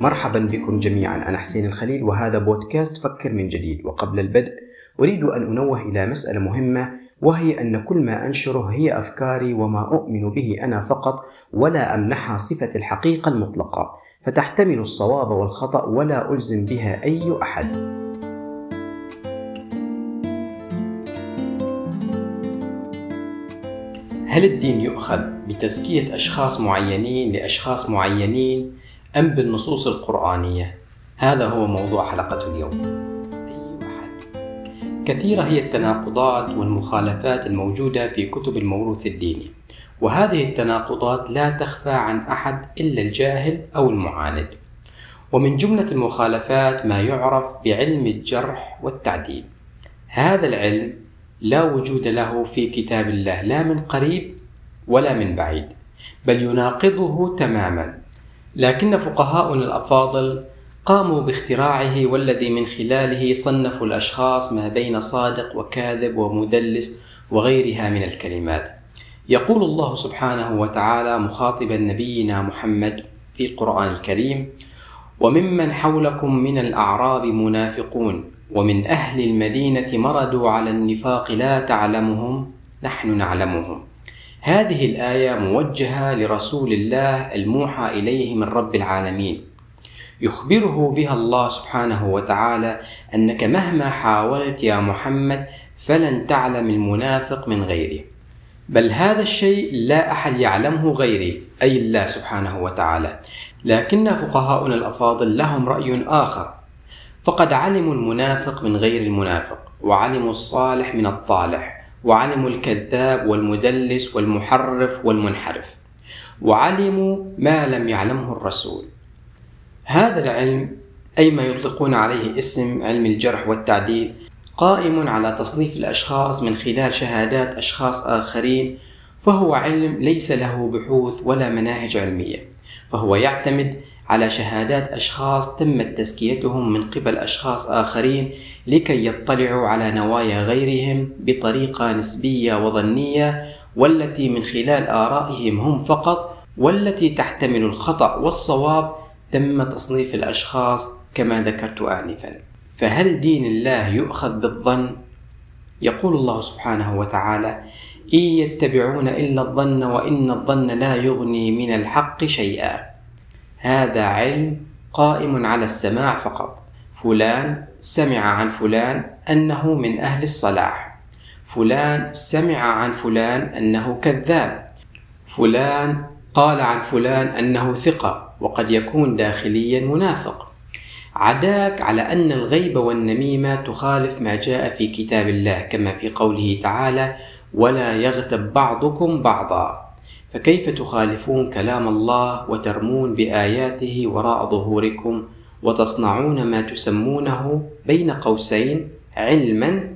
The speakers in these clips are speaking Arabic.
مرحبا بكم جميعا. أنا حسين الخليل وهذا بودكاست فكر من جديد. وقبل البدء أريد أن أنوه إلى مسألة مهمة وهي أن كل ما أنشره هي أفكاري وما أؤمن به أنا فقط ولا أمنحها صفة الحقيقة المطلقة. فتحتمل الصواب والخطأ ولا ألزم بها أي أحد. هل الدين يؤخذ بتزكية أشخاص معينين لأشخاص معينين؟ أم بالنصوص القرآنية؟ هذا هو موضوع حلقة اليوم. كثيرة هي التناقضات والمخالفات الموجودة في كتب الموروث الديني، وهذه التناقضات لا تخفى عن أحد إلا الجاهل أو المعاند. ومن جملة المخالفات ما يعرف بعلم الجرح والتعديل. هذا العلم لا وجود له في كتاب الله لا من قريب ولا من بعيد بل يناقضه تماما لكن فقهاؤنا الأفاضل قاموا باختراعه والذي من خلاله صنفوا الأشخاص ما بين صادق وكاذب ومدلس وغيرها من الكلمات. يقول الله سبحانه وتعالى مخاطبا نبينا محمد في القرآن الكريم وممن حولكم من الأعراب منافقون ومن أهل المدينة مردوا على النفاق لا تعلمهم نحن نعلمهم. هذه الآية موجهة لرسول الله الموحى إليه من رب العالمين. يخبره بها الله سبحانه وتعالى أنك مهما حاولت يا محمد فلن تعلم المنافق من غيره. بل هذا الشيء لا أحد يعلمه غيري أي الله سبحانه وتعالى. لكن فقهاؤنا الأفاضل لهم رأي آخر. فقد علموا المنافق من غير المنافق وعلموا الصالح من الطالح. وعلموا الكذاب والمدلس والمحرف والمنحرف وعلموا ما لم يعلمه الرسول. هذا العلم أي ما يطلقون عليه اسم علم الجرح والتعديل قائم على تصنيف الأشخاص من خلال شهادات أشخاص آخرين فهو علم ليس له بحوث ولا مناهج علمية فهو يعتمد على شهادات أشخاص تمت تزكيتهم من قبل أشخاص آخرين لكي يطلعوا على نوايا غيرهم بطريقة نسبية وظنية والتي من خلال آرائهم هم فقط والتي تحتمل الخطأ والصواب تم تصنيف الأشخاص كما ذكرت آنفا فهل دين الله يؤخذ بالظن؟ يقول الله سبحانه وتعالى إن يتبعون إلا الظن وإن الظن لا يغني من الحق شيئا هذا علم قائم على السماع فقط. فلان سمع عن فلان أنه من أهل الصلاح. فلان سمع عن فلان أنه كذاب. فلان قال عن فلان أنه ثقة وقد يكون داخليا منافق. عداك على أن الغيبة والنميمة تخالف ما جاء في كتاب الله كما في قوله تعالى ولا يغتب بعضكم بعضا فكيف تخالفون كلام الله وترمون بآياته وراء ظهوركم وتصنعون ما تسمونه بين قوسين علما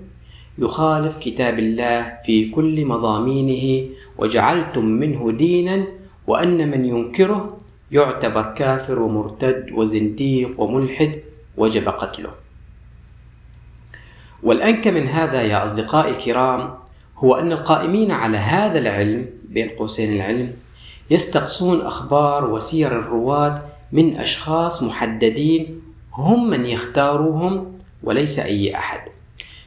يخالف كتاب الله في كل مضامينه وجعلتم منه دينا وأن من ينكره يعتبر كافر ومرتد وزنديق وملحد وجب قتله. والانك من هذا يا أصدقائي الكرام هو أن القائمين على هذا العلم بين قوسين العلم يستقصون أخبار وسير الرواة من أشخاص محددين هم من يختاروهم وليس أي أحد.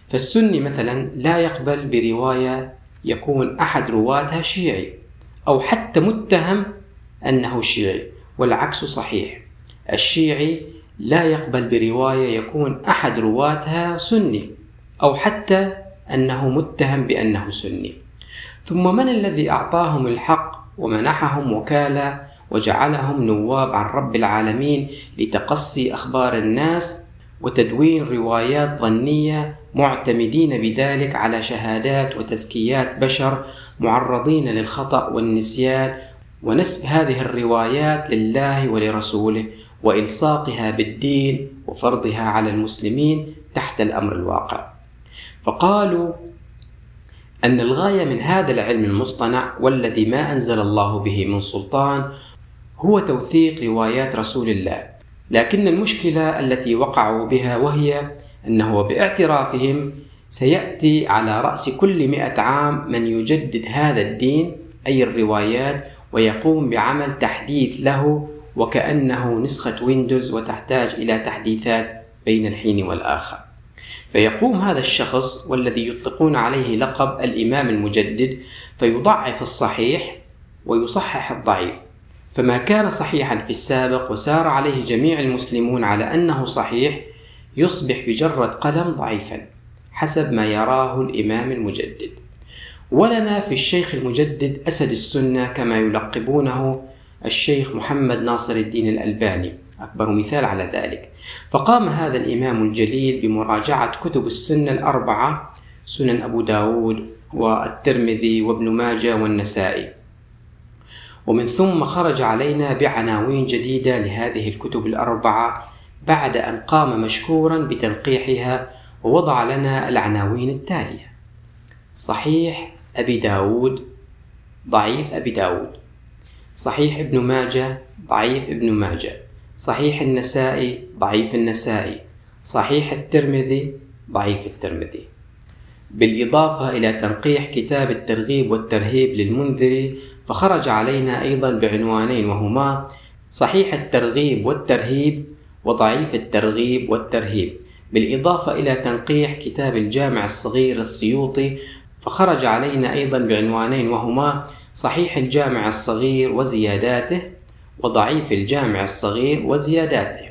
فالسني مثلا لا يقبل برواية يكون أحد رواتها شيعي أو حتى متهم أنه شيعي والعكس صحيح. الشيعي لا يقبل برواية يكون أحد رواتها سني أو حتى أنه متهم بأنه سني. ثم من الذي أعطاهم الحق ومنحهم وكالة وجعلهم نواب عن رب العالمين لتقصي أخبار الناس وتدوين روايات ظنية معتمدين بذلك على شهادات وتزكيات بشر معرضين للخطأ والنسيان ونسب هذه الروايات لله ولرسوله وإلصاقها بالدين وفرضها على المسلمين تحت الأمر الواقع. فقالوا أن الغاية من هذا العلم المصطنع والذي ما أنزل الله به من سلطان هو توثيق روايات رسول الله. لكن المشكلة التي وقعوا بها وهي أنه باعترافهم سيأتي على رأس كل مئة عام من يجدد هذا الدين أي الروايات ويقوم بعمل تحديث له وكأنه نسخة ويندوز وتحتاج إلى تحديثات بين الحين والآخر. فيقوم هذا الشخص والذي يطلقون عليه لقب الإمام المجدد فيضعف الصحيح ويصحح الضعيف. فما كان صحيحا في السابق وسار عليه جميع المسلمون على أنه صحيح يصبح بجرة قلم ضعيفا حسب ما يراه الإمام المجدد. ولنا في الشيخ المجدد أسد السنة كما يلقبونه الشيخ محمد ناصر الدين الألباني. أكبر مثال على ذلك. فقام هذا الإمام الجليل بمراجعة كتب السنة الأربعة سنن أبو داود والترمذي وابن ماجه والنسائي. ومن ثم خرج علينا بعناوين جديدة لهذه الكتب الأربعة بعد أن قام مشكورا بتنقيحها ووضع لنا العناوين التالية. صحيح أبي داود ضعيف أبي داود. صحيح ابن ماجه ضعيف ابن ماجه. صحيح النسائي ضعيف النسائي. صحيح الترمذي ضعيف الترمذي. بالإضافة إلى تنقيح كتاب الترغيب والترهيب للمنذري فخرج علينا أيضا بعنوانين وهما صحيح الترغيب والترهيب وضعيف الترغيب والترهيب. بالإضافة إلى تنقيح كتاب الجامع الصغير السيوطي فخرج علينا أيضا بعنوانين وهما صحيح الجامع الصغير وزياداته وضعيف الجامع الصغير وزياداته.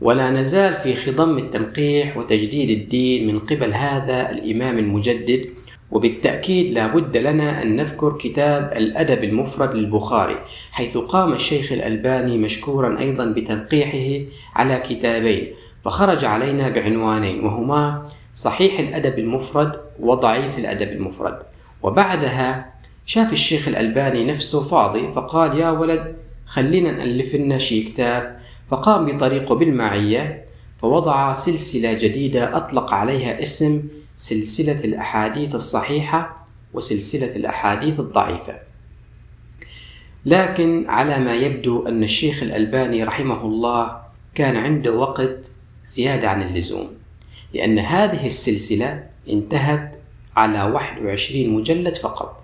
ولا نزال في خضم التنقيح وتجديد الدين من قبل هذا الإمام المجدد وبالتأكيد لا بد لنا أن نذكر كتاب الأدب المفرد للبخاري حيث قام الشيخ الألباني مشكورا أيضا بتنقيحه على كتابين فخرج علينا بعنوانين وهما صحيح الأدب المفرد وضعيف الأدب المفرد. وبعدها شاف الشيخ الألباني نفسه فاضي فقال يا ولد خلينا نألف لنا شي كتاب. فقام بطريقه بالمعية فوضع سلسلة جديدة أطلق عليها اسم سلسلة الأحاديث الصحيحة وسلسلة الأحاديث الضعيفة. لكن على ما يبدو أن الشيخ الألباني رحمه الله كان عنده وقت زيادة عن اللزوم لأن هذه السلسلة انتهت على 21 مجلد فقط.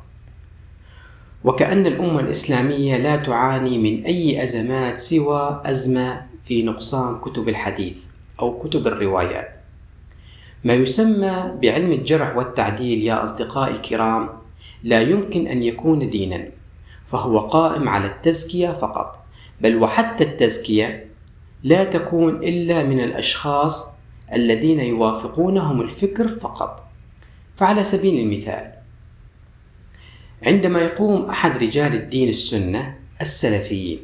وكأن الأمة الإسلامية لا تعاني من أي أزمات سوى أزمة في نقصان كتب الحديث أو كتب الروايات. ما يسمى بعلم الجرح والتعديل يا أصدقائي الكرام لا يمكن أن يكون دينا فهو قائم على التزكية فقط بل وحتى التزكية لا تكون إلا من الأشخاص الذين يوافقونهم الفكر فقط. فعلى سبيل المثال عندما يقوم أحد رجال الدين السنة السلفيين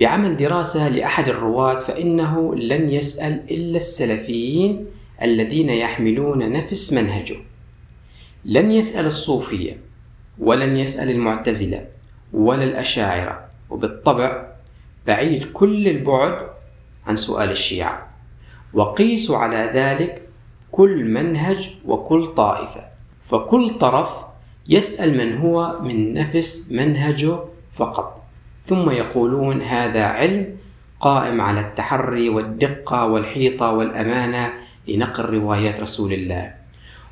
بعمل دراسة لأحد الرواة فإنه لن يسأل إلا السلفيين الذين يحملون نفس منهجه. لن يسأل الصوفية ولن يسأل المعتزلة ولا الأشاعرة. وبالطبع بعيد كل البعد عن سؤال الشيعة. وقيسوا على ذلك كل منهج وكل طائفة. فكل طرف يسأل من هو من نفس منهجه فقط. ثم يقولون هذا علم قائم على التحري والدقة والحيطة والأمانة لنقل روايات رسول الله.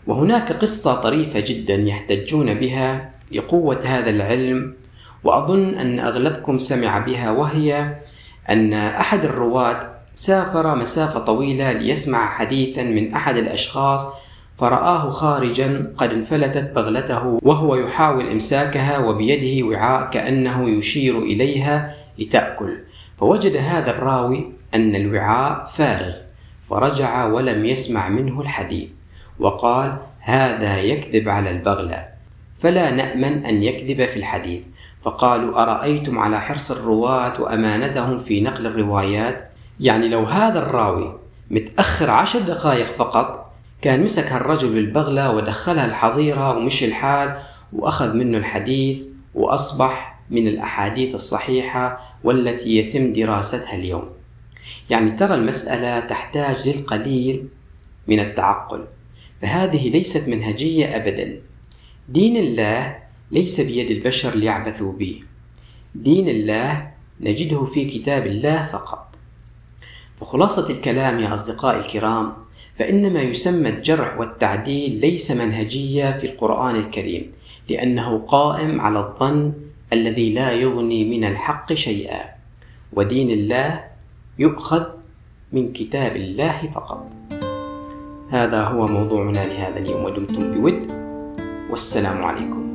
وهناك قصة طريفة جدا يحتجون بها لقوة هذا العلم وأظن أن أغلبكم سمع بها وهي أن أحد الرواة سافر مسافة طويلة ليسمع حديثا من أحد الأشخاص فرآه خارجا قد انفلتت بغلته وهو يحاول إمساكها وبيده وعاء كأنه يشير إليها لتأكل. فوجد هذا الراوي أن الوعاء فارغ فرجع ولم يسمع منه الحديث وقال هذا يكذب على البغلة. فلا نأمن أن يكذب في الحديث. فقالوا أرأيتم على حرص الرواة وأمانتهم في نقل الروايات؟ يعني لو هذا الراوي متأخر عشر دقائق فقط كان مسك هالرجل بالبغلة ودخلها الحظيرة ومشي الحال وأخذ منه الحديث وأصبح من الأحاديث الصحيحة والتي يتم دراستها اليوم. يعني ترى المسألة تحتاج للقليل من التعقل فهذه ليست منهجية أبدا. دين الله ليس بيد البشر ليعبثوا به. دين الله نجده في كتاب الله فقط. فخلاصة الكلام يا أصدقائي الكرام فإن ما يسمى الجرح والتعديل ليس منهجية في القرآن الكريم لأنه قائم على الظن الذي لا يغني من الحق شيئا ودين الله يؤخذ من كتاب الله فقط. هذا هو موضوعنا لهذا اليوم ودمتم بود. والسلام عليكم.